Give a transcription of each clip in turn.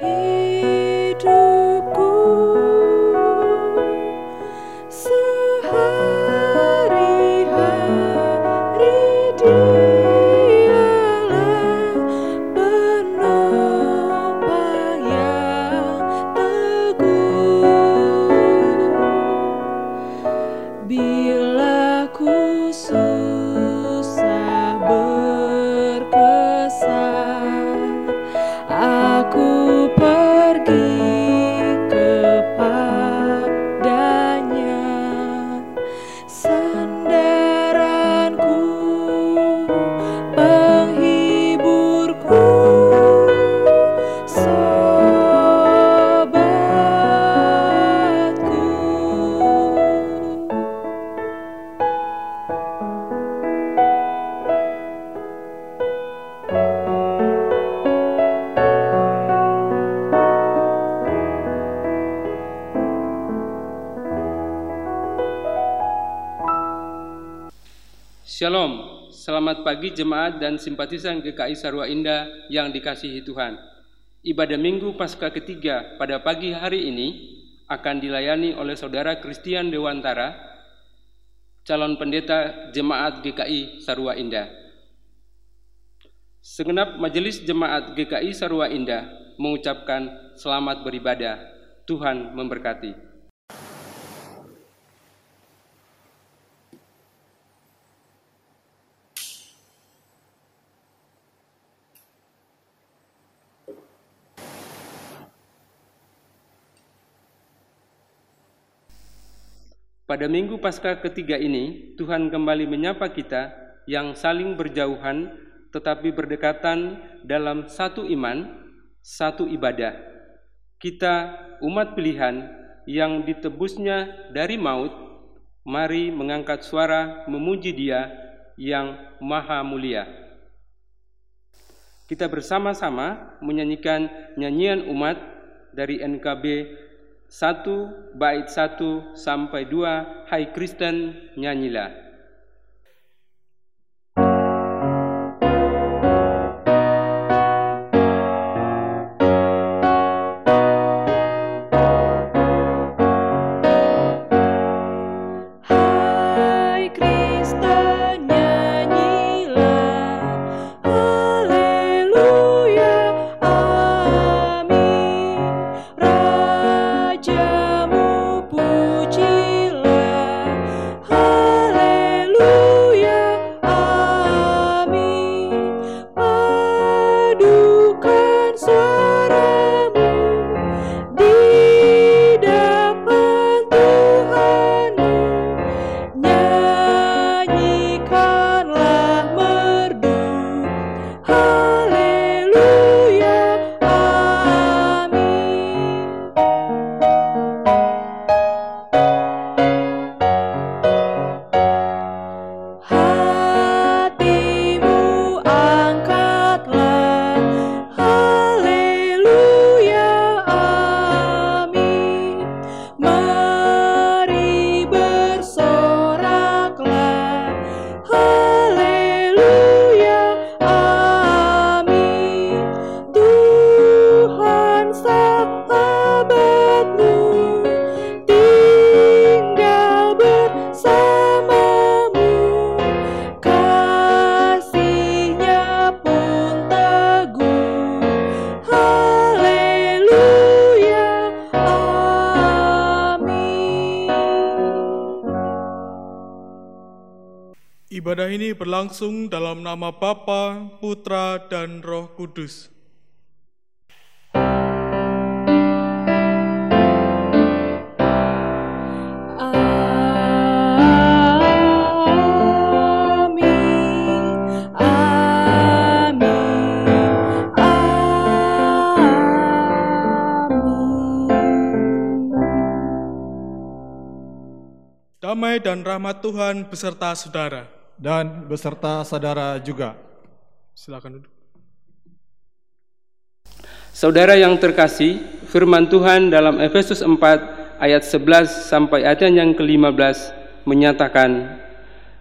Hey. Selamat pagi jemaat dan simpatisan GKI Sarwa Indah yang dikasihi Tuhan. Ibadah Minggu Paskah ketiga pada pagi hari ini akan dilayani oleh Saudara Christian Dewantara, calon pendeta jemaat GKI Sarwa Indah. Segenap majelis jemaat GKI Sarwa Indah mengucapkan selamat beribadah. Tuhan memberkati. Pada minggu Paskah ketiga ini, Tuhan kembali menyapa kita yang saling berjauhan tetapi berdekatan dalam satu iman, satu ibadah. Kita umat pilihan yang ditebusnya dari maut, mari mengangkat suara memuji Dia yang maha mulia. Kita bersama-sama menyanyikan nyanyian umat dari NKB 1 bait 1 sampai 2 Hai Kristen nyanyilah. Berlangsung dalam nama Bapa, Putra, dan Roh Kudus. Amin, amin, amin. Damai dan rahmat Tuhan beserta saudara. Dan beserta saudara juga. Silakan duduk. Saudara yang terkasih, firman Tuhan dalam Efesus 4 ayat 11 sampai ayat yang ke-15 menyatakan,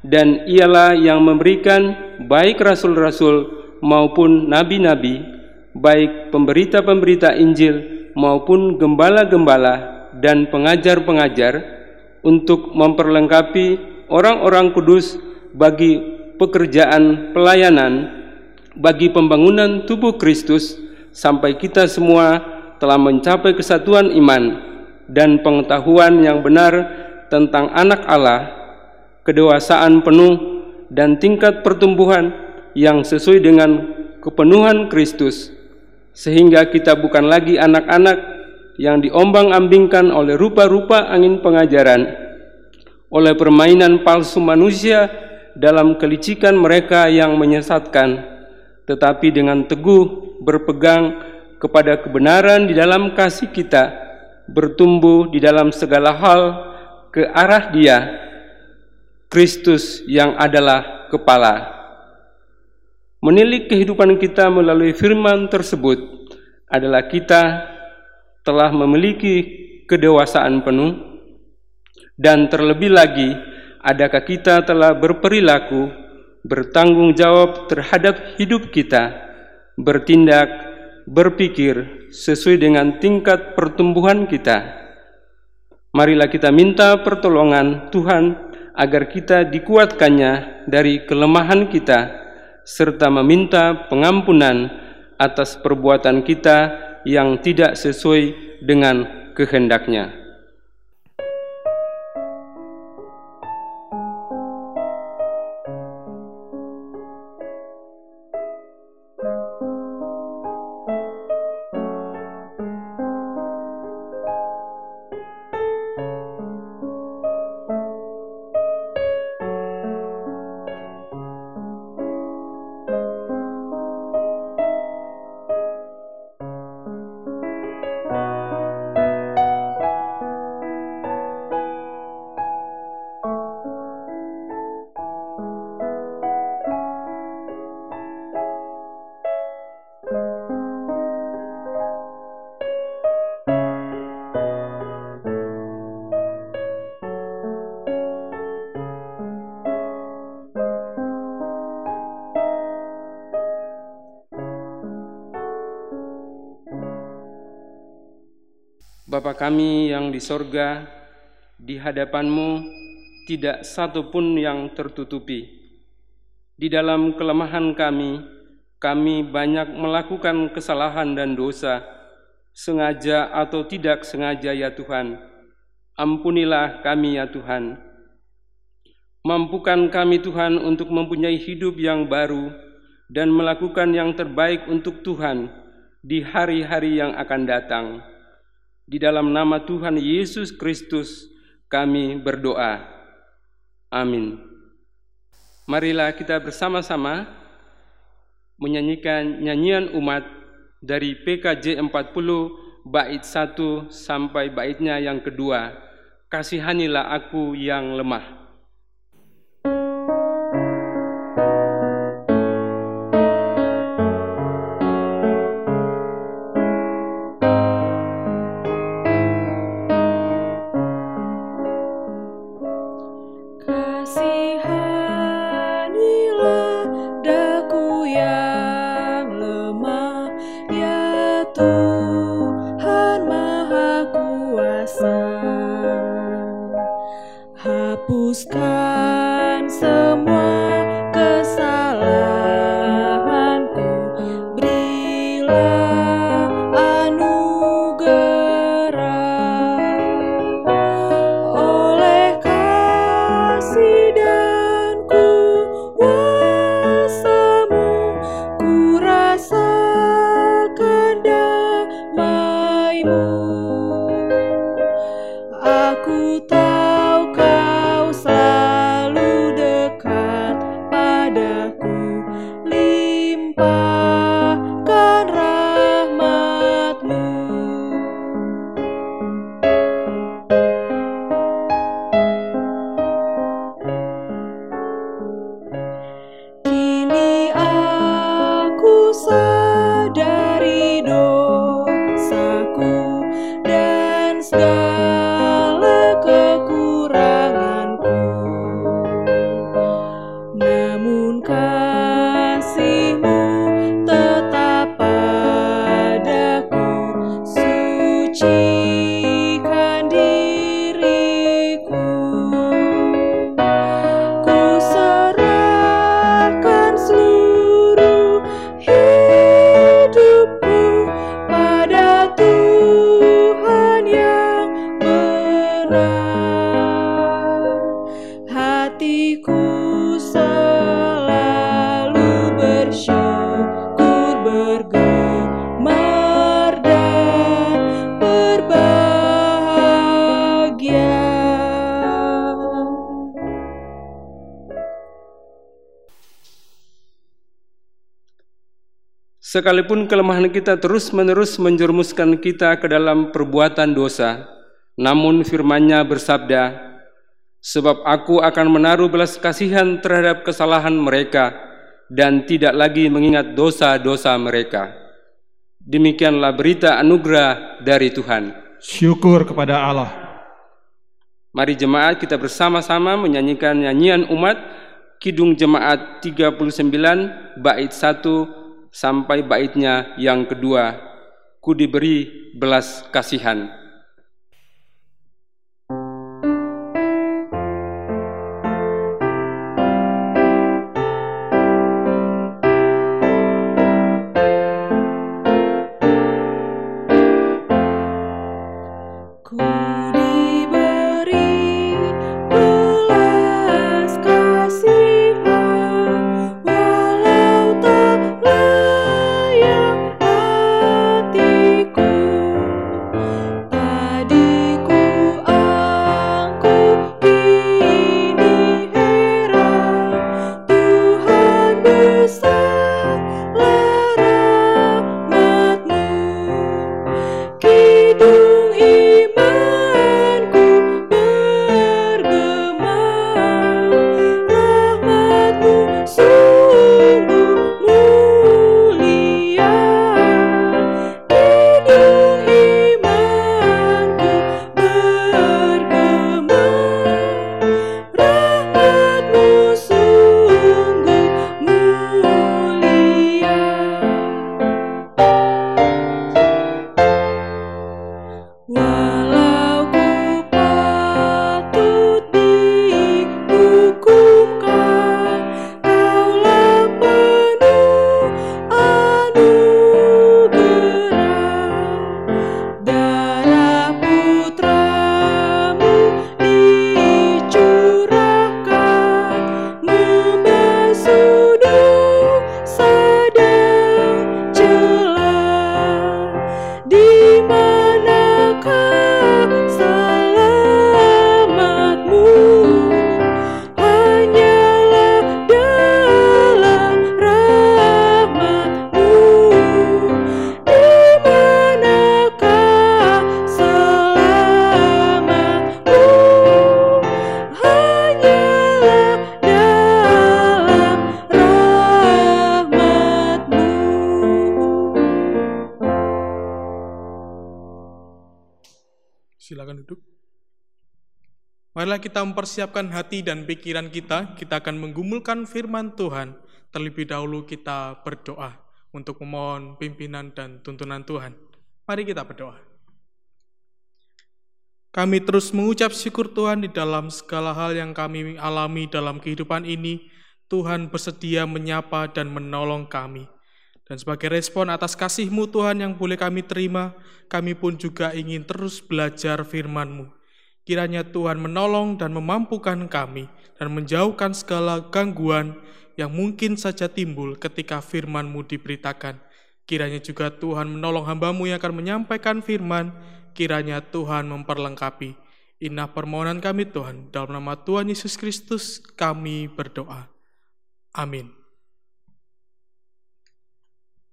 Dan ialah yang memberikan baik rasul-rasul maupun nabi-nabi baik pemberita-pemberita Injil maupun gembala-gembala dan pengajar-pengajar untuk memperlengkapi orang-orang kudus bagi pekerjaan pelayanan bagi pembangunan tubuh Kristus sampai kita semua telah mencapai kesatuan iman dan pengetahuan yang benar tentang anak Allah, kedewasaan penuh dan tingkat pertumbuhan yang sesuai dengan kepenuhan Kristus sehingga kita bukan lagi anak-anak yang diombang-ambingkan oleh rupa-rupa angin pengajaran oleh permainan palsu manusia dalam kelicikan mereka yang menyesatkan tetapi dengan teguh berpegang kepada kebenaran di dalam kasih kita, bertumbuh di dalam segala hal ke arah Dia, Kristus yang adalah kepala. Menilik kehidupan kita melalui firman tersebut adalah kita telah memiliki kedewasaan penuh dan terlebih lagi adakah kita telah berperilaku bertanggung jawab terhadap hidup kita, bertindak, berpikir sesuai dengan tingkat pertumbuhan kita. Marilah kita minta pertolongan Tuhan agar kita dikuatkannya dari kelemahan kita, serta meminta pengampunan atas perbuatan kita yang tidak sesuai dengan kehendaknya. Di sorga, di hadapanmu tidak satu pun yang tertutupi. Di dalam kelemahan kami, kami banyak melakukan kesalahan dan dosa, sengaja atau tidak sengaja ya Tuhan. Ampunilah kami ya Tuhan. Mampukan kami Tuhan untuk mempunyai hidup yang baru dan melakukan yang terbaik untuk Tuhan di hari-hari yang akan datang. Di dalam nama Tuhan Yesus Kristus kami berdoa. Amin. Marilah kita bersama-sama menyanyikan nyanyian umat dari PKJ 40 bait 1 sampai baitnya yang kedua. Kasihanilah aku yang lemah. stars. Sekalipun kelemahan kita terus-menerus menjerumuskan kita ke dalam perbuatan dosa, namun firman-Nya bersabda, Sebab aku akan menaruh belas kasihan terhadap kesalahan mereka dan tidak lagi mengingat dosa-dosa mereka. Demikianlah berita anugerah dari Tuhan. Syukur kepada Allah. Mari jemaat kita bersama-sama menyanyikan nyanyian umat Kidung Jemaat 39 bait 1 sampai baitnya yang kedua. Ku diberi belas kasihan. Marilah kita mempersiapkan hati dan pikiran kita. Kita akan menggumulkan firman Tuhan. Terlebih dahulu kita berdoa untuk memohon pimpinan dan tuntunan Tuhan. Mari kita berdoa. Kami terus mengucap syukur Tuhan di dalam segala hal yang kami alami dalam kehidupan ini. Tuhan bersedia menyapa dan menolong kami. Dan sebagai respon atas kasih-Mu Tuhan yang boleh kami terima, kami pun juga ingin terus belajar firman-Mu. Kiranya Tuhan menolong dan memampukan kami dan menjauhkan segala gangguan yang mungkin saja timbul ketika firman-Mu diberitakan. Kiranya juga Tuhan menolong hamba-Mu yang akan menyampaikan firman, kiranya Tuhan memperlengkapi. Inah permohonan kami Tuhan, dalam nama Tuhan Yesus Kristus kami berdoa. Amin.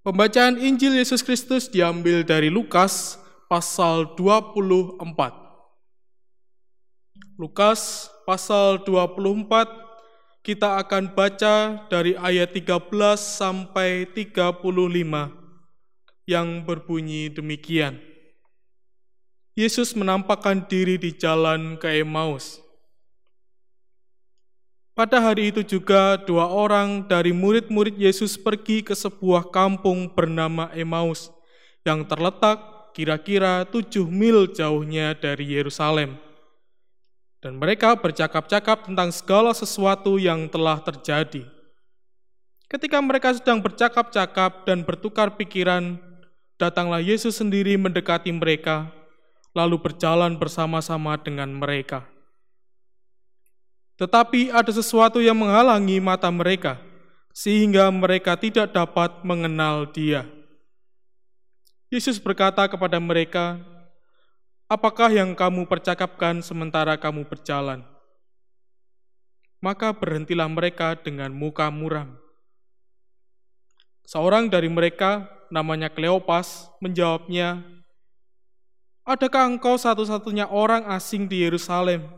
Pembacaan Injil Yesus Kristus diambil dari Lukas pasal 24. Lukas pasal 24 kita akan baca dari ayat 13 sampai 35 yang berbunyi demikian. Yesus menampakkan diri di jalan ke Emmaus. Pada hari itu juga dua orang dari murid-murid Yesus pergi ke sebuah kampung bernama Emmaus yang terletak kira-kira tujuh mil jauhnya dari Yerusalem. Dan mereka bercakap-cakap tentang segala sesuatu yang telah terjadi. Ketika mereka sedang bercakap-cakap dan bertukar pikiran, datanglah Yesus sendiri mendekati mereka, lalu berjalan bersama-sama dengan mereka. Tetapi ada sesuatu yang menghalangi mata mereka, sehingga mereka tidak dapat mengenal Dia. Yesus berkata kepada mereka, "Apakah yang kamu percakapkan sementara kamu berjalan?" Maka berhentilah mereka dengan muka muram. Seorang dari mereka, namanya Kleopas, menjawabnya, Adakah engkau satu-satunya orang asing di Yerusalem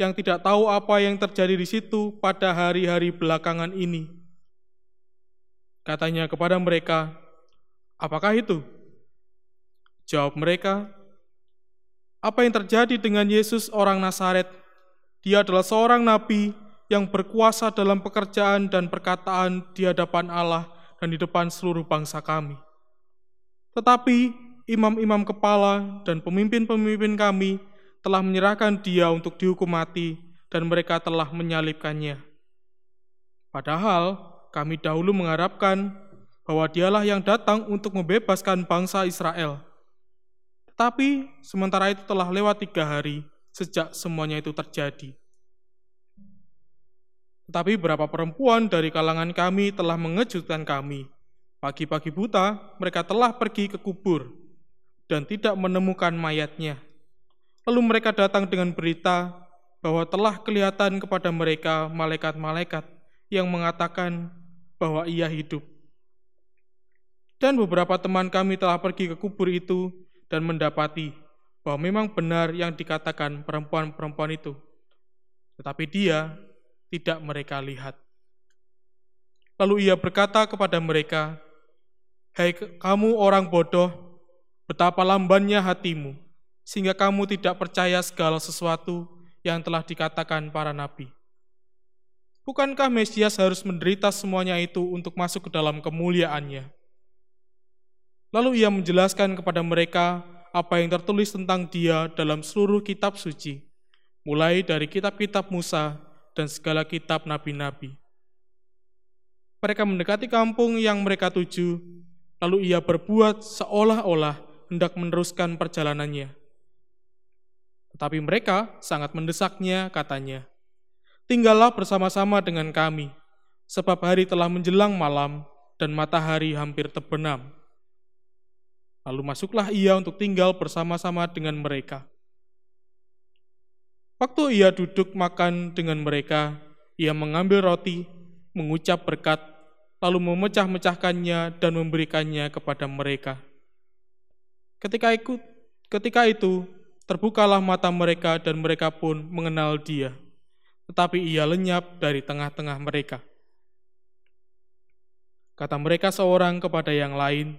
yang tidak tahu apa yang terjadi di situ pada hari-hari belakangan ini? Katanya kepada mereka, Apakah itu? Jawab mereka, Apa yang terjadi dengan Yesus orang Nazaret? Dia adalah seorang nabi yang berkuasa dalam pekerjaan dan perkataan di hadapan Allah dan di depan seluruh bangsa kami. Tetapi imam-imam kepala dan pemimpin-pemimpin kami telah menyerahkan dia untuk dihukum mati dan mereka telah menyalibkannya. Padahal kami dahulu mengharapkan bahwa dialah yang datang untuk membebaskan bangsa Israel. Tetapi sementara itu telah lewat tiga hari sejak semuanya itu terjadi. Tetapi beberapa perempuan dari kalangan kami telah mengejutkan kami. Pagi-pagi buta, mereka telah pergi ke kubur dan tidak menemukan mayatnya. Lalu mereka datang dengan berita bahwa telah kelihatan kepada mereka malaikat-malaikat yang mengatakan bahwa ia hidup. Dan beberapa teman kami telah pergi ke kubur itu dan mendapati bahwa memang benar yang dikatakan perempuan-perempuan itu. Tetapi dia tidak mereka lihat. Lalu ia berkata kepada mereka, Hai kamu orang bodoh, betapa lambannya hatimu, sehingga kamu tidak percaya segala sesuatu yang telah dikatakan para nabi. Bukankah Mesias harus menderita semuanya itu untuk masuk ke dalam kemuliaannya? Lalu ia menjelaskan kepada mereka apa yang tertulis tentang dia dalam seluruh kitab suci, mulai dari kitab-kitab Musa dan segala kitab nabi-nabi. Mereka mendekati kampung yang mereka tuju, lalu ia berbuat seolah-olah hendak meneruskan perjalanannya. Tetapi mereka sangat mendesaknya, katanya, Tinggallah bersama-sama dengan kami, sebab hari telah menjelang malam dan matahari hampir terbenam. Lalu masuklah ia untuk tinggal bersama-sama dengan mereka. Waktu ia duduk makan dengan mereka, ia mengambil roti, mengucap berkat, lalu memecah-mecahkannya dan memberikannya kepada mereka. Ketika ikut, ketika itu terbukalah mata mereka dan mereka pun mengenal dia. Tetapi ia lenyap dari tengah-tengah mereka. Kata mereka seorang kepada yang lain,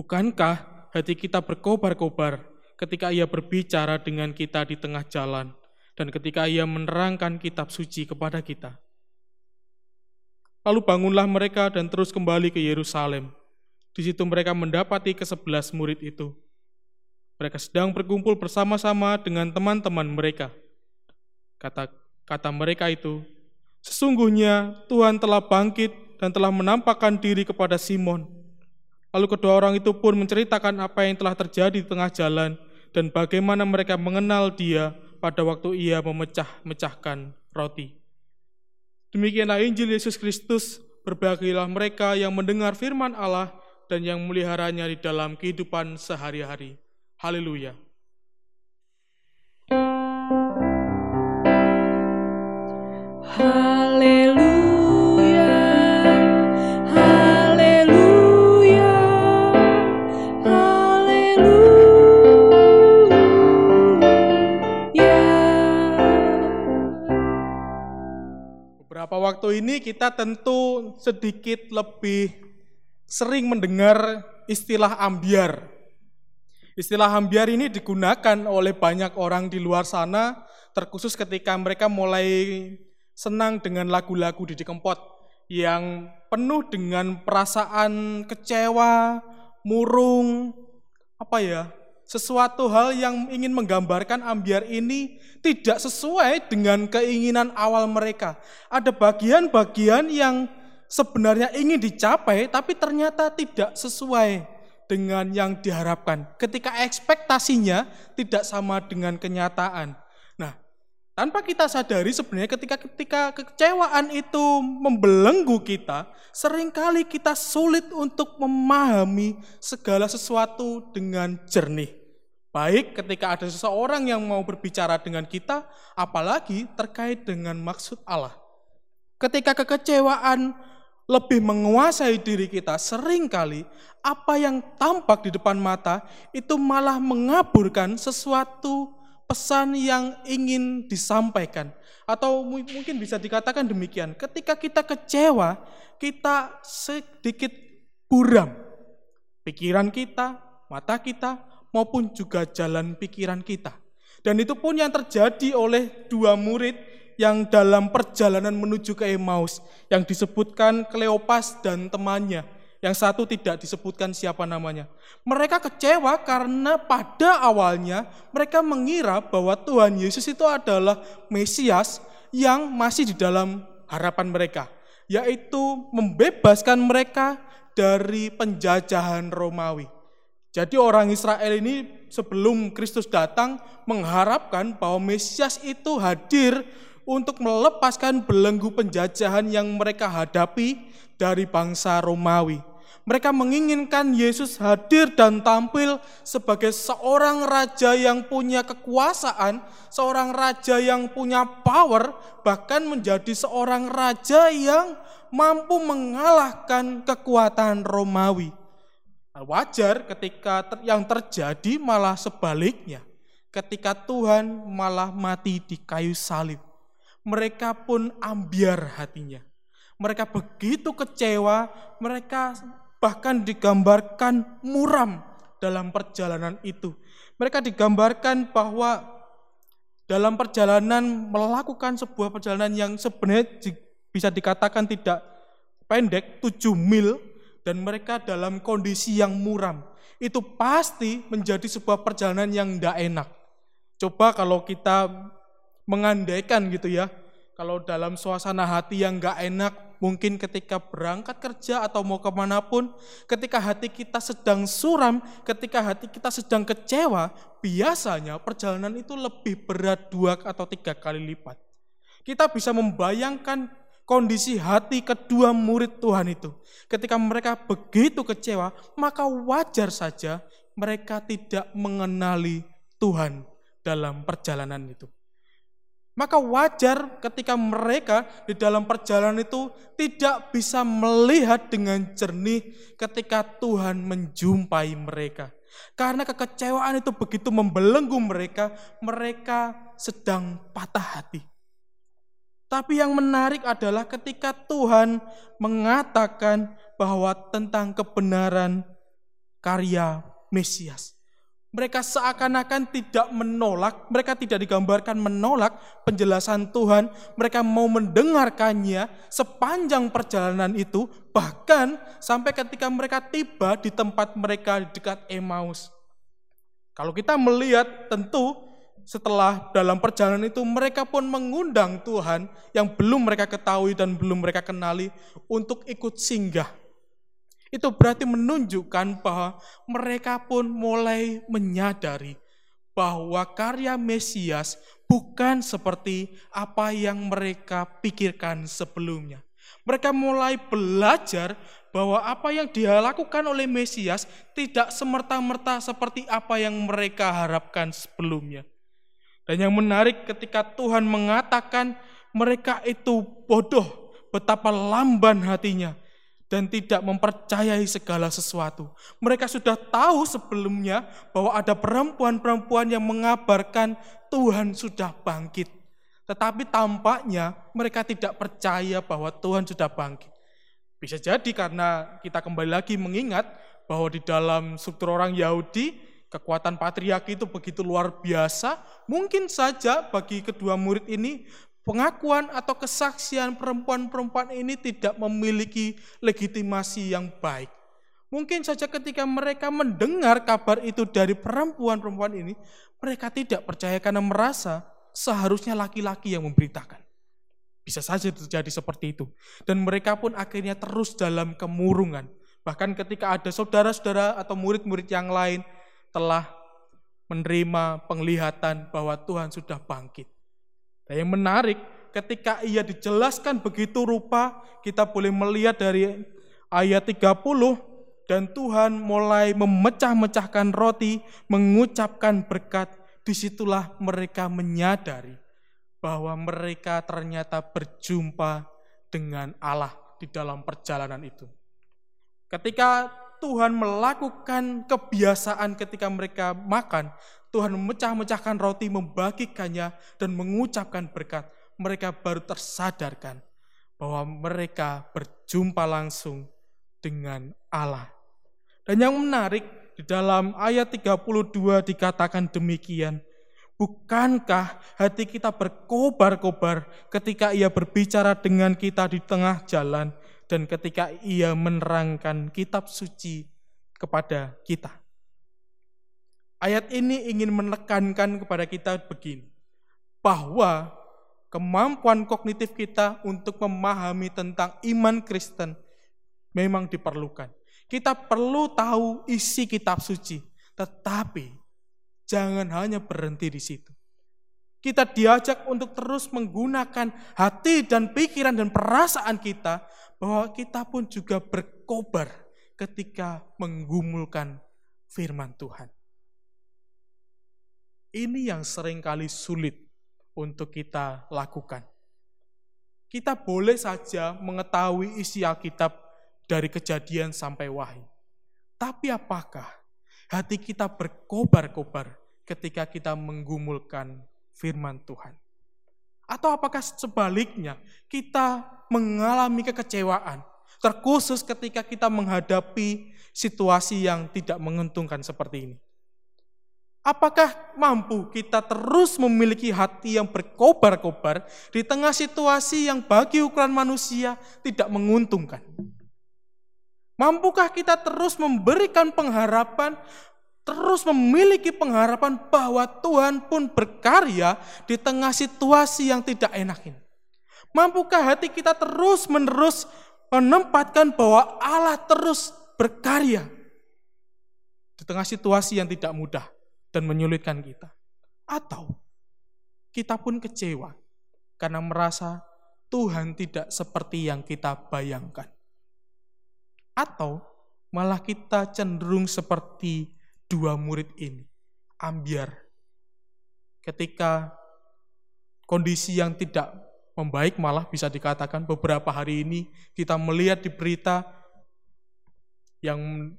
Bukankah hati kita berkobar-kobar ketika ia berbicara dengan kita di tengah jalan dan ketika ia menerangkan kitab suci kepada kita? Lalu bangunlah mereka dan terus kembali ke Yerusalem. Di situ mereka mendapati kesebelas murid itu. Mereka sedang berkumpul bersama-sama dengan teman-teman mereka. Kata kata mereka itu, sesungguhnya Tuhan telah bangkit dan telah menampakkan diri kepada Simon. Lalu kedua orang itu pun menceritakan apa yang telah terjadi di tengah jalan dan bagaimana mereka mengenal dia pada waktu ia memecah-mecahkan roti. Demikianlah Injil Yesus Kristus, berbahagialah mereka yang mendengar firman Allah dan yang meliharanya di dalam kehidupan sehari-hari. Haleluya. Haleluya, waktu ini kita tentu sedikit lebih sering mendengar istilah ambiar. Istilah ambiar ini digunakan oleh banyak orang di luar sana, terkhusus ketika mereka mulai senang dengan lagu-lagu Didi Kempot yang penuh dengan perasaan kecewa, murung, apa ya, sesuatu hal yang ingin menggambarkan ambiar ini tidak sesuai dengan keinginan awal mereka. Ada bagian-bagian yang sebenarnya ingin dicapai, tapi ternyata tidak sesuai dengan yang diharapkan. Ketika ekspektasinya tidak sama dengan kenyataan. Nah, tanpa kita sadari sebenarnya ketika ketika kekecewaan itu membelenggu kita, sering kali kita sulit untuk memahami segala sesuatu dengan jernih. Baik ketika ada seseorang yang mau berbicara dengan kita, apalagi terkait dengan maksud Allah. Ketika kekecewaan lebih menguasai diri kita, sering kali apa yang tampak di depan mata itu malah mengaburkan sesuatu pesan yang ingin disampaikan. Atau mungkin bisa dikatakan demikian, ketika kita kecewa, kita sedikit buram. Pikiran kita, mata kita, maupun juga jalan pikiran kita. Dan itu pun yang terjadi oleh dua murid yang dalam perjalanan menuju ke Emmaus yang disebutkan Kleopas dan temannya. Yang satu tidak disebutkan siapa namanya. Mereka kecewa karena pada awalnya mereka mengira bahwa Tuhan Yesus itu adalah Mesias yang masih di dalam harapan mereka, yaitu membebaskan mereka dari penjajahan Romawi. Jadi orang Israel ini sebelum Kristus datang mengharapkan bahwa Mesias itu hadir untuk melepaskan belenggu penjajahan yang mereka hadapi dari bangsa Romawi. Mereka menginginkan Yesus hadir dan tampil sebagai seorang raja yang punya kekuasaan, seorang raja yang punya power, bahkan menjadi seorang raja yang mampu mengalahkan kekuatan Romawi. Wajar ketika yang terjadi malah sebaliknya, ketika Tuhan malah mati di kayu salib mereka pun ambiar hatinya. Mereka begitu kecewa, mereka bahkan digambarkan muram dalam perjalanan itu. Mereka digambarkan bahwa dalam perjalanan melakukan sebuah perjalanan yang sebenarnya bisa dikatakan tidak pendek, 7 mil, dan mereka dalam kondisi yang muram. Itu pasti menjadi sebuah perjalanan yang tidak enak. Coba kalau kita mengandaikan gitu ya. Kalau dalam suasana hati yang gak enak, mungkin ketika berangkat kerja atau mau ke mana pun, ketika hati kita sedang suram, ketika hati kita sedang kecewa, biasanya perjalanan itu lebih berat dua atau tiga kali lipat. Kita bisa membayangkan kondisi hati kedua murid Tuhan itu. Ketika mereka begitu kecewa, maka wajar saja mereka tidak mengenali Tuhan dalam perjalanan itu. Maka wajar ketika mereka di dalam perjalanan itu tidak bisa melihat dengan jernih ketika Tuhan menjumpai mereka. Karena kekecewaan itu begitu membelenggu mereka, mereka sedang patah hati. Tapi yang menarik adalah ketika Tuhan mengatakan bahwa tentang kebenaran karya Mesias. Mereka seakan-akan tidak menolak, mereka tidak digambarkan menolak penjelasan Tuhan. Mereka mau mendengarkannya sepanjang perjalanan itu, bahkan sampai ketika mereka tiba di tempat mereka dekat Emmaus. Kalau kita melihat tentu setelah dalam perjalanan itu mereka pun mengundang Tuhan yang belum mereka ketahui dan belum mereka kenali untuk ikut singgah itu berarti menunjukkan bahwa mereka pun mulai menyadari bahwa karya Mesias bukan seperti apa yang mereka pikirkan sebelumnya. Mereka mulai belajar bahwa apa yang dia lakukan oleh Mesias tidak semerta-merta seperti apa yang mereka harapkan sebelumnya. Dan yang menarik ketika Tuhan mengatakan mereka itu bodoh, betapa lamban hatinya dan tidak mempercayai segala sesuatu. Mereka sudah tahu sebelumnya bahwa ada perempuan-perempuan yang mengabarkan Tuhan sudah bangkit. Tetapi tampaknya mereka tidak percaya bahwa Tuhan sudah bangkit. Bisa jadi karena kita kembali lagi mengingat bahwa di dalam struktur orang Yahudi, kekuatan patriarki itu begitu luar biasa. Mungkin saja bagi kedua murid ini pengakuan atau kesaksian perempuan-perempuan ini tidak memiliki legitimasi yang baik. Mungkin saja ketika mereka mendengar kabar itu dari perempuan-perempuan ini, mereka tidak percaya karena merasa seharusnya laki-laki yang memberitakan. Bisa saja terjadi seperti itu. Dan mereka pun akhirnya terus dalam kemurungan. Bahkan ketika ada saudara-saudara atau murid-murid yang lain telah menerima penglihatan bahwa Tuhan sudah bangkit. Dan yang menarik, ketika ia dijelaskan begitu rupa, kita boleh melihat dari ayat 30, dan Tuhan mulai memecah-mecahkan roti, mengucapkan berkat, di situlah mereka menyadari bahwa mereka ternyata berjumpa dengan Allah di dalam perjalanan itu. Ketika Tuhan melakukan kebiasaan ketika mereka makan, Tuhan memecah-mecahkan roti, membagikannya, dan mengucapkan berkat. Mereka baru tersadarkan bahwa mereka berjumpa langsung dengan Allah. Dan yang menarik, di dalam ayat 32 dikatakan demikian, Bukankah hati kita berkobar-kobar ketika ia berbicara dengan kita di tengah jalan dan ketika ia menerangkan kitab suci kepada kita? Ayat ini ingin menekankan kepada kita begini, bahwa kemampuan kognitif kita untuk memahami tentang iman Kristen memang diperlukan. Kita perlu tahu isi kitab suci, tetapi Jangan hanya berhenti di situ. Kita diajak untuk terus menggunakan hati dan pikiran dan perasaan kita bahwa kita pun juga berkobar ketika menggumulkan firman Tuhan. Ini yang sering kali sulit untuk kita lakukan. Kita boleh saja mengetahui isi Alkitab dari kejadian sampai wahyu. Tapi apakah hati kita berkobar-kobar ketika kita menggumulkan firman Tuhan? Atau apakah sebaliknya kita mengalami kekecewaan, terkhusus ketika kita menghadapi situasi yang tidak menguntungkan seperti ini? Apakah mampu kita terus memiliki hati yang berkobar-kobar di tengah situasi yang bagi ukuran manusia tidak menguntungkan? Mampukah kita terus memberikan pengharapan terus memiliki pengharapan bahwa Tuhan pun berkarya di tengah situasi yang tidak enak ini. Mampukah hati kita terus menerus menempatkan bahwa Allah terus berkarya di tengah situasi yang tidak mudah dan menyulitkan kita? Atau kita pun kecewa karena merasa Tuhan tidak seperti yang kita bayangkan. Atau malah kita cenderung seperti dua murid ini ambiar. Ketika kondisi yang tidak membaik malah bisa dikatakan beberapa hari ini kita melihat di berita yang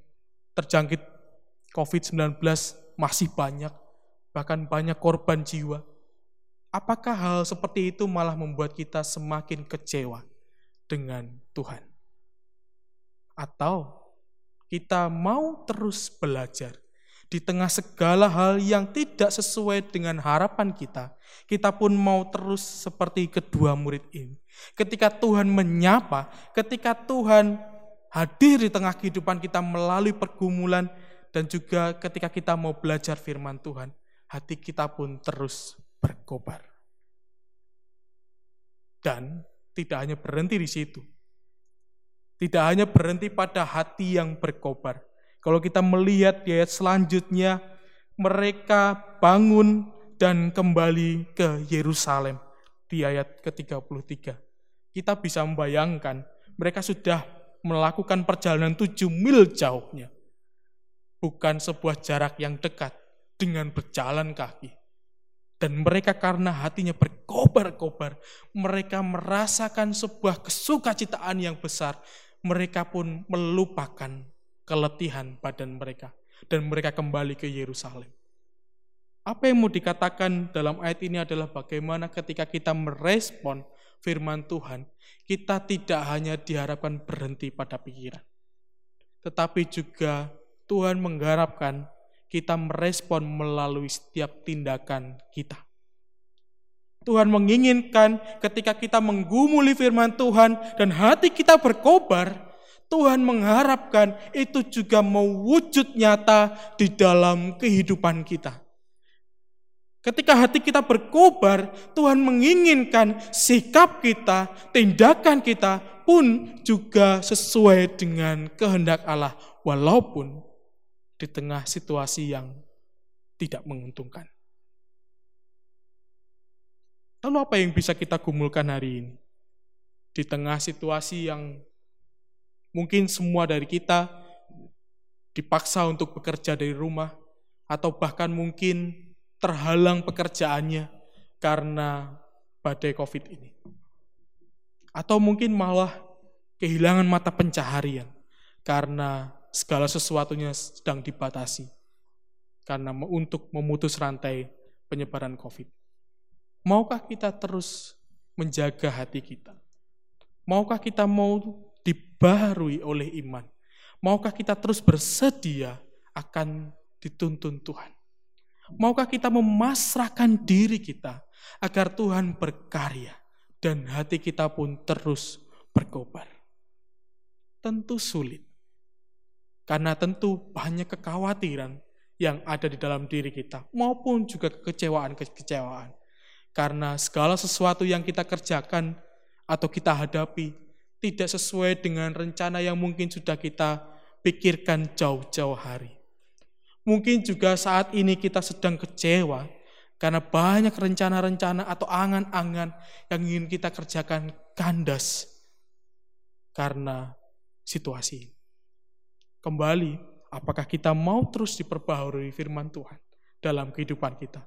terjangkit COVID-19 masih banyak, bahkan banyak korban jiwa. Apakah hal seperti itu malah membuat kita semakin kecewa dengan Tuhan? Atau kita mau terus belajar di tengah segala hal yang tidak sesuai dengan harapan kita, kita pun mau terus seperti kedua murid ini. Ketika Tuhan menyapa, ketika Tuhan hadir di tengah kehidupan kita melalui pergumulan, dan juga ketika kita mau belajar firman Tuhan, hati kita pun terus berkobar. Dan tidak hanya berhenti di situ. Tidak hanya berhenti pada hati yang berkobar, kalau kita melihat di ayat selanjutnya, mereka bangun dan kembali ke Yerusalem di ayat ke-33. Kita bisa membayangkan mereka sudah melakukan perjalanan tujuh mil jauhnya. Bukan sebuah jarak yang dekat dengan berjalan kaki. Dan mereka karena hatinya berkobar-kobar, mereka merasakan sebuah kesukacitaan yang besar. Mereka pun melupakan keletihan badan mereka dan mereka kembali ke Yerusalem. Apa yang mau dikatakan dalam ayat ini adalah bagaimana ketika kita merespon firman Tuhan, kita tidak hanya diharapkan berhenti pada pikiran, tetapi juga Tuhan mengharapkan kita merespon melalui setiap tindakan kita. Tuhan menginginkan ketika kita menggumuli firman Tuhan dan hati kita berkobar, Tuhan mengharapkan itu juga mewujud nyata di dalam kehidupan kita. Ketika hati kita berkobar, Tuhan menginginkan sikap kita, tindakan kita pun juga sesuai dengan kehendak Allah, walaupun di tengah situasi yang tidak menguntungkan. Lalu apa yang bisa kita gumulkan hari ini? Di tengah situasi yang Mungkin semua dari kita dipaksa untuk bekerja dari rumah, atau bahkan mungkin terhalang pekerjaannya karena badai COVID ini. Atau mungkin malah kehilangan mata pencaharian karena segala sesuatunya sedang dibatasi karena untuk memutus rantai penyebaran COVID. Maukah kita terus menjaga hati kita? Maukah kita mau dibaharui oleh iman? Maukah kita terus bersedia akan dituntun Tuhan? Maukah kita memasrahkan diri kita agar Tuhan berkarya dan hati kita pun terus berkobar? Tentu sulit. Karena tentu banyak kekhawatiran yang ada di dalam diri kita maupun juga kekecewaan-kekecewaan. Karena segala sesuatu yang kita kerjakan atau kita hadapi tidak sesuai dengan rencana yang mungkin sudah kita pikirkan jauh-jauh hari. Mungkin juga saat ini kita sedang kecewa karena banyak rencana-rencana atau angan-angan yang ingin kita kerjakan kandas karena situasi. Kembali, apakah kita mau terus diperbaharui firman Tuhan dalam kehidupan kita?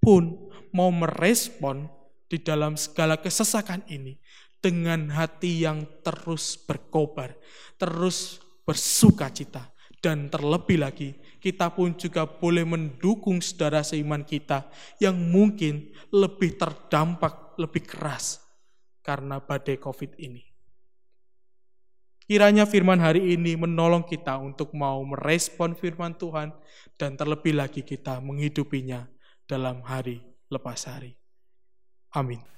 Pun mau merespon di dalam segala kesesakan ini dengan hati yang terus berkobar, terus bersuka cita, dan terlebih lagi kita pun juga boleh mendukung saudara seiman kita yang mungkin lebih terdampak lebih keras karena badai COVID ini. Kiranya firman hari ini menolong kita untuk mau merespon firman Tuhan dan terlebih lagi kita menghidupinya dalam hari lepas hari. Amin.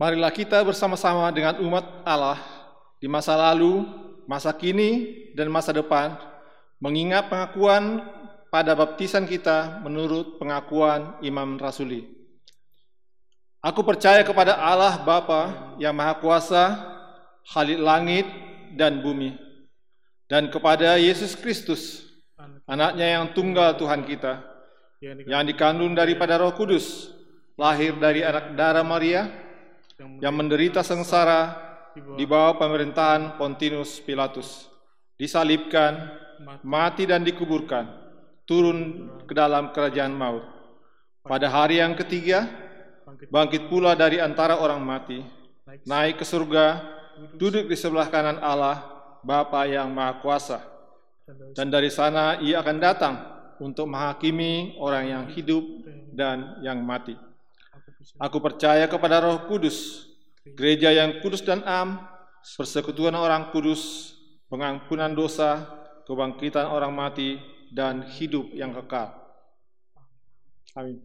Marilah kita bersama-sama dengan umat Allah di masa lalu, masa kini, dan masa depan mengingat pengakuan pada baptisan kita menurut pengakuan Imam Rasuli. Aku percaya kepada Allah Bapa yang Maha Kuasa, Khalid langit dan bumi, dan kepada Yesus Kristus, anaknya yang tunggal Tuhan kita, yang dikandung daripada roh kudus, lahir dari anak darah Maria, yang menderita sengsara di bawah pemerintahan Pontius Pilatus, disalibkan, mati dan dikuburkan, turun ke dalam kerajaan maut. Pada hari yang ketiga, bangkit pula dari antara orang mati, naik ke surga, duduk di sebelah kanan Allah, Bapa yang Maha Kuasa. Dan dari sana ia akan datang untuk menghakimi orang yang hidup dan yang mati. Aku percaya kepada Roh Kudus, gereja yang kudus dan am, persekutuan orang kudus, pengampunan dosa, kebangkitan orang mati, dan hidup yang kekal. Amin.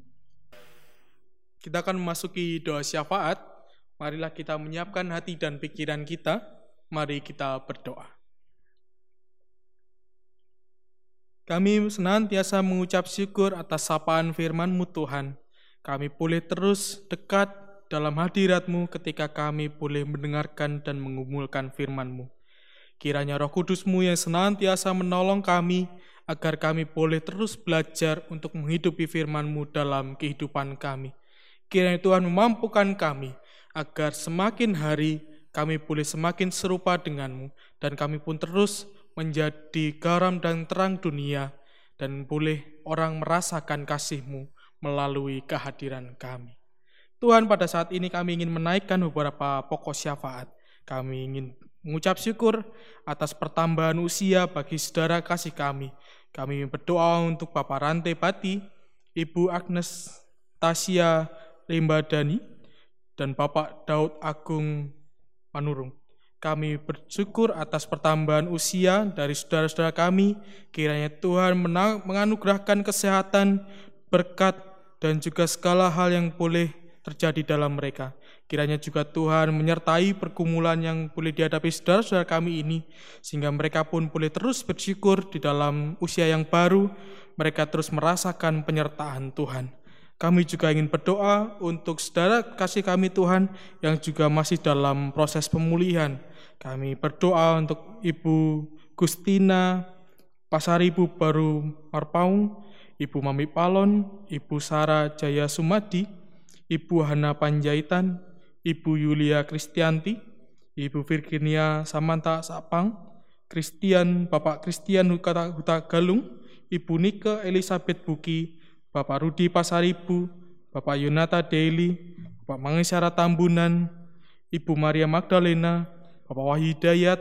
Kita akan memasuki doa syafaat. Marilah kita menyiapkan hati dan pikiran kita. Mari kita berdoa. Kami senantiasa mengucap syukur atas sapaan firman-Mu Tuhan. Kami boleh terus dekat dalam hadirat-Mu ketika kami boleh mendengarkan dan mengumulkan firman-Mu. Kiranya roh kudus-Mu yang senantiasa menolong kami, agar kami boleh terus belajar untuk menghidupi firman-Mu dalam kehidupan kami. Kiranya Tuhan memampukan kami, agar semakin hari kami boleh semakin serupa dengan-Mu, dan kami pun terus menjadi garam dan terang dunia, dan boleh orang merasakan kasih-Mu melalui kehadiran kami. Tuhan, pada saat ini kami ingin menaikkan beberapa pokok syafaat. Kami ingin mengucap syukur atas pertambahan usia bagi saudara kasih kami. Kami berdoa untuk Bapak Rante Pati, Ibu Agnes Tasia Limbadani, dan Bapak Daud Agung Manurung. Kami bersyukur atas pertambahan usia dari saudara-saudara kami. Kiranya Tuhan menganugerahkan kesehatan, berkat, dan juga segala hal yang boleh terjadi dalam mereka. Kiranya juga Tuhan menyertai pergumulan yang boleh dihadapi saudara-saudara kami ini, sehingga mereka pun boleh terus bersyukur di dalam usia yang baru, mereka terus merasakan penyertaan Tuhan. Kami juga ingin berdoa untuk saudara kasih kami Tuhan yang juga masih dalam proses pemulihan. Kami berdoa untuk Ibu Gustina Pasaribu Baru Marpaung, Ibu Mami Palon, Ibu Sara Jaya Sumadi, Ibu Hana Panjaitan, Ibu Yulia Kristianti, Ibu Virginia Samanta Sapang, Christian Bapak Christian Huta, Huta Galung, Ibu Nike Elizabeth Buki, Bapak Rudi Pasaribu, Bapak Yunata Daily, Bapak Mangisara Tambunan, Ibu Maria Magdalena, Bapak Wahidayat,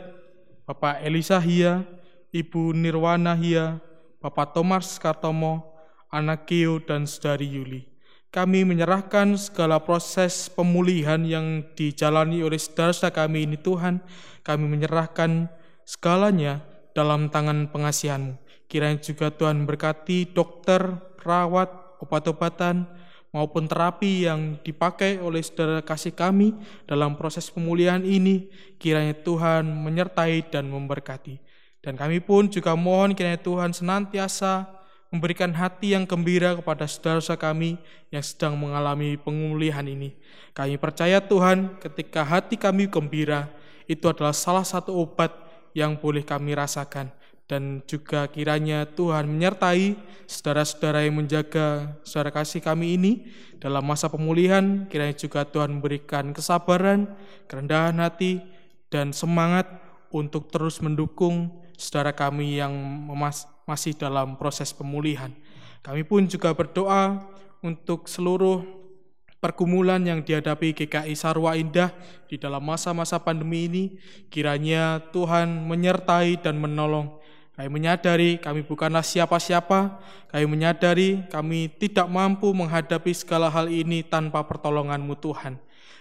Bapak Elisa Hia, Ibu Nirwana Hia, Bapak Thomas Kartomo, anak Kio, dan Saudari Yuli. Kami menyerahkan segala proses pemulihan yang dijalani oleh saudara-saudara kami ini Tuhan. Kami menyerahkan segalanya dalam tangan pengasihanmu. Kiranya juga Tuhan berkati dokter, perawat, obat-obatan, maupun terapi yang dipakai oleh saudara kasih kami dalam proses pemulihan ini, kiranya Tuhan menyertai dan memberkati. Dan kami pun juga mohon kiranya Tuhan senantiasa memberikan hati yang gembira kepada saudara-saudara kami yang sedang mengalami pemulihan ini. Kami percaya Tuhan ketika hati kami gembira, itu adalah salah satu obat yang boleh kami rasakan dan juga kiranya Tuhan menyertai saudara-saudara yang menjaga saudara kasih kami ini dalam masa pemulihan, kiranya juga Tuhan memberikan kesabaran, kerendahan hati, dan semangat untuk terus mendukung saudara kami yang masih dalam proses pemulihan. Kami pun juga berdoa untuk seluruh pergumulan yang dihadapi GKI Sarwa Indah di dalam masa-masa pandemi ini, kiranya Tuhan menyertai dan menolong kami menyadari kami bukanlah siapa-siapa, kami menyadari kami tidak mampu menghadapi segala hal ini tanpa pertolonganmu Tuhan.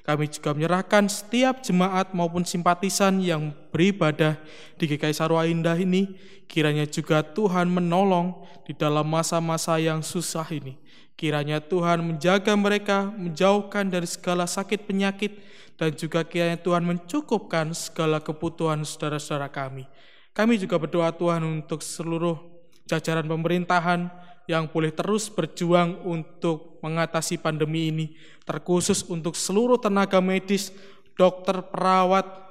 Kami juga menyerahkan setiap jemaat maupun simpatisan yang beribadah di GKI Sarwa Indah ini, kiranya juga Tuhan menolong di dalam masa-masa yang susah ini. Kiranya Tuhan menjaga mereka, menjauhkan dari segala sakit penyakit, dan juga kiranya Tuhan mencukupkan segala kebutuhan saudara-saudara kami. Kami juga berdoa Tuhan untuk seluruh jajaran pemerintahan yang boleh terus berjuang untuk mengatasi pandemi ini, terkhusus untuk seluruh tenaga medis, dokter, perawat,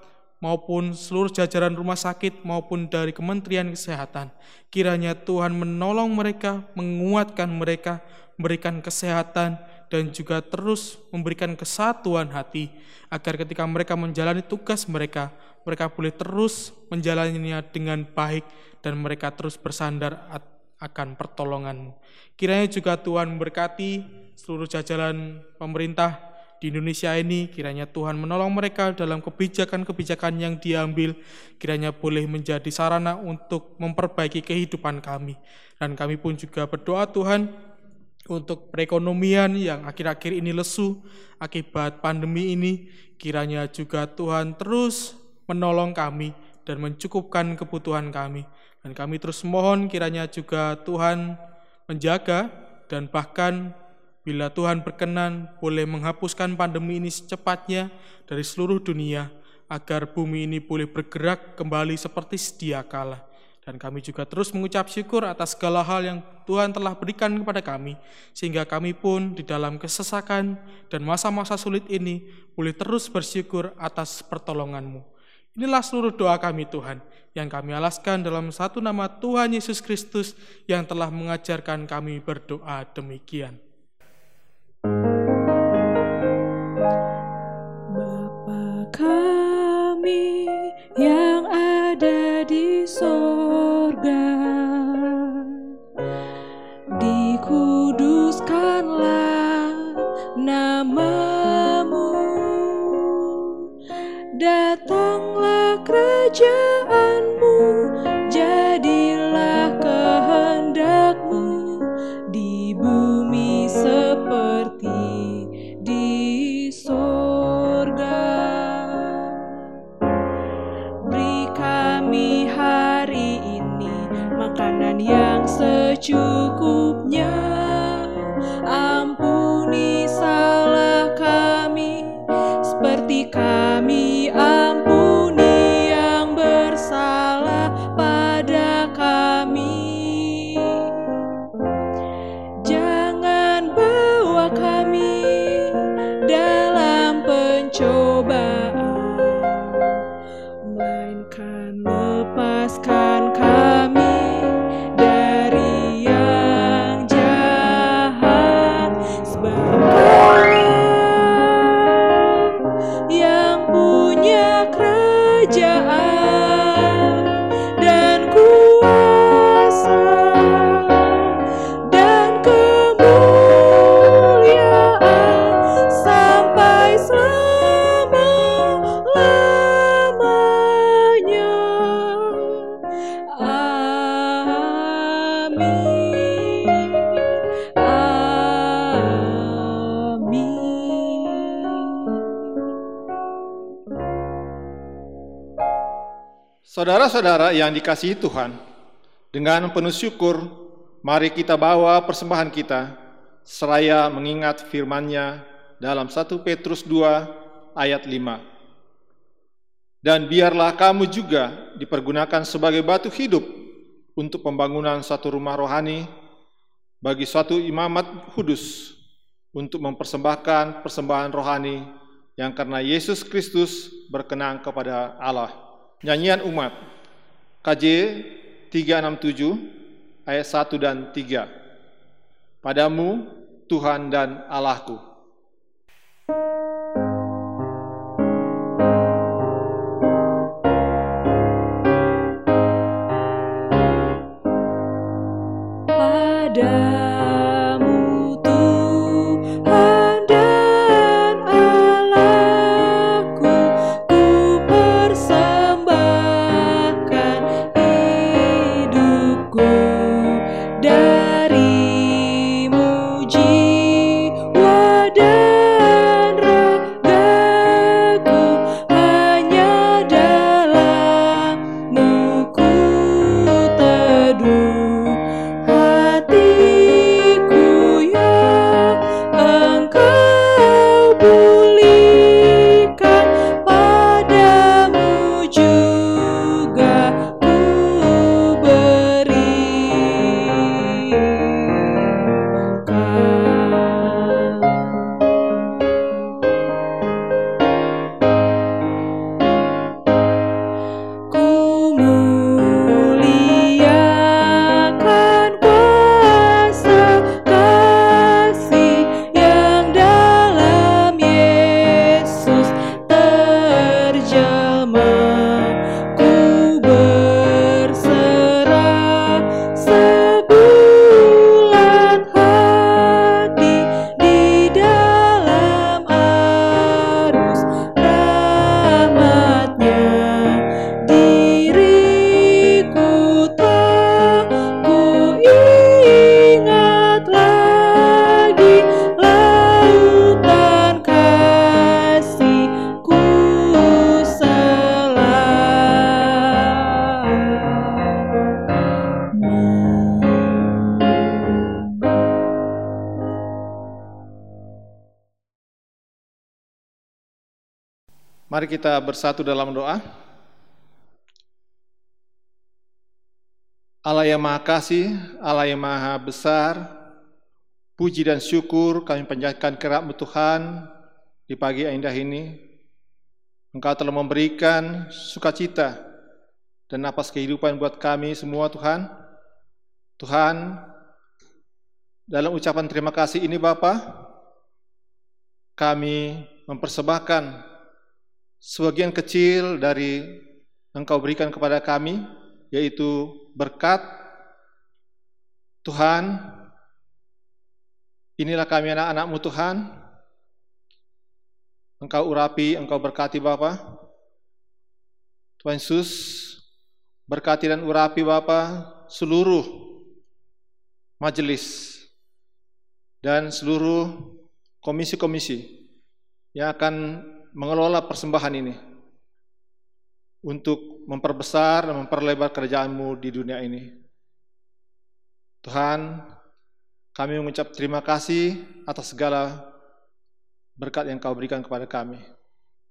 maupun seluruh jajaran rumah sakit maupun dari Kementerian Kesehatan. Kiranya Tuhan menolong mereka, menguatkan mereka, memberikan kesehatan, dan juga terus memberikan kesatuan hati agar ketika mereka menjalani tugas mereka, mereka boleh terus menjalaninya dengan baik dan mereka terus bersandar akan pertolonganmu. Kiranya juga Tuhan memberkati seluruh jajaran pemerintah di Indonesia ini, kiranya Tuhan menolong mereka dalam kebijakan-kebijakan yang diambil, kiranya boleh menjadi sarana untuk memperbaiki kehidupan kami. Dan kami pun juga berdoa Tuhan untuk perekonomian yang akhir-akhir ini lesu akibat pandemi ini, kiranya juga Tuhan terus menolong kami dan mencukupkan kebutuhan kami. Dan kami terus mohon kiranya juga Tuhan menjaga dan bahkan Bila Tuhan berkenan, boleh menghapuskan pandemi ini secepatnya dari seluruh dunia, agar bumi ini boleh bergerak kembali seperti sedia kala. Dan kami juga terus mengucap syukur atas segala hal yang Tuhan telah berikan kepada kami, sehingga kami pun di dalam kesesakan dan masa-masa sulit ini boleh terus bersyukur atas pertolonganmu. Inilah seluruh doa kami Tuhan, yang kami alaskan dalam satu nama Tuhan Yesus Kristus yang telah mengajarkan kami berdoa demikian. Bapa kami yang ada di sorga, dikuduskanlah namamu, datanglah you. Saudara-saudara yang dikasihi Tuhan, dengan penuh syukur, mari kita bawa persembahan kita, seraya mengingat firman-Nya dalam 1 Petrus 2 ayat 5. Dan biarlah kamu juga dipergunakan sebagai batu hidup untuk pembangunan satu rumah rohani bagi suatu imamat kudus untuk mempersembahkan persembahan rohani yang karena Yesus Kristus berkenan kepada Allah. Nyanyian umat KJ 367 ayat 1 dan 3. Padamu Tuhan dan Allahku. Kita bersatu dalam doa. Allah yang Maha Kasih, Allah yang Maha Besar, puji dan syukur kami panjatkan kerapmu Tuhan di pagi yang indah ini. Engkau telah memberikan sukacita dan napas kehidupan buat kami semua Tuhan. Tuhan, dalam ucapan terima kasih ini Bapa, kami mempersembahkan sebagian kecil dari Engkau berikan kepada kami, yaitu berkat Tuhan. Inilah kami anak-anakmu Tuhan. Engkau urapi, Engkau berkati Bapa. Tuhan Yesus, berkati dan urapi Bapa seluruh majelis dan seluruh komisi-komisi yang akan mengelola persembahan ini untuk memperbesar dan memperlebar kerajaan-Mu di dunia ini. Tuhan, kami mengucap terima kasih atas segala berkat yang Kau berikan kepada kami.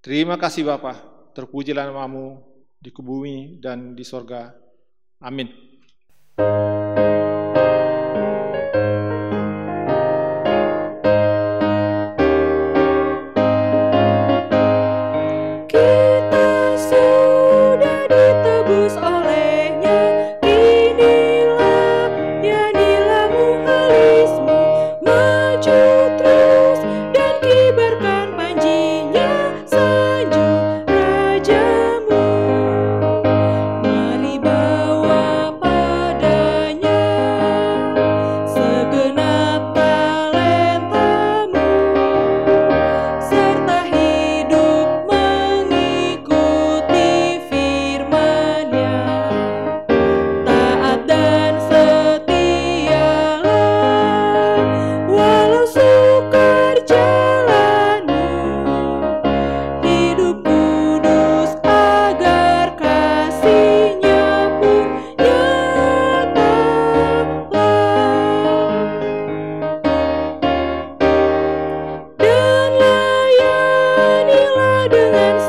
Terima kasih Bapa, terpujilah namamu di bumi dan di sorga. Amin. Kita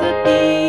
dengan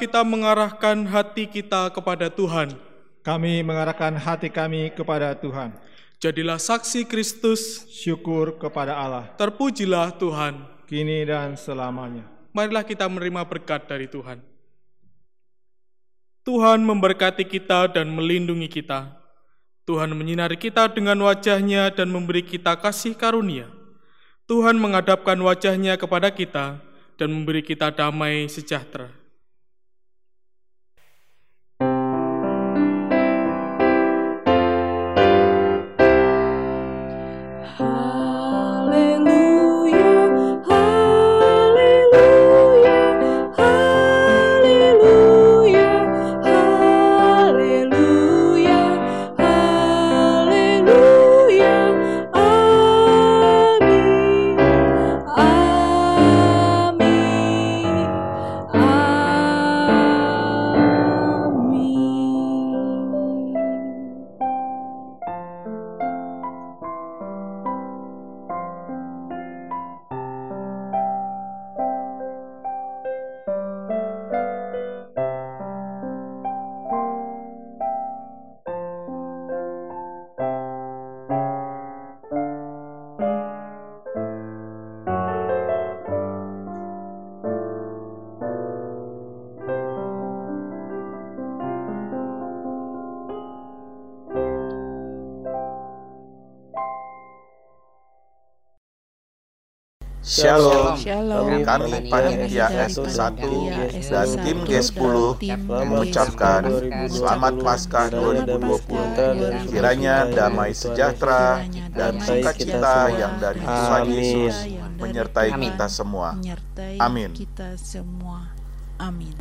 kita mengarahkan hati kita kepada Tuhan. Kami mengarahkan hati kami kepada Tuhan. Jadilah saksi Kristus, Syukur kepada Allah, terpujilah Tuhan. kini dan selamanya. Marilah kita menerima berkat dari Tuhan. Tuhan memberkati kita dan melindungi kita. Tuhan menyinari kita dengan wajahnya dan memberi kita kasih karunia. Tuhan menghadapkan wajahnya kepada kita dan memberi kita damai sejahtera. Shalom. Shalom. Kami panitia S1 dan tim G10 mengucapkan Selamat Paskah 2020. Kiranya damai sejahtera dan sukacita yang dari Tuhan Yesus menyertai kita semua. menyertai Amin. kita semua. Amin.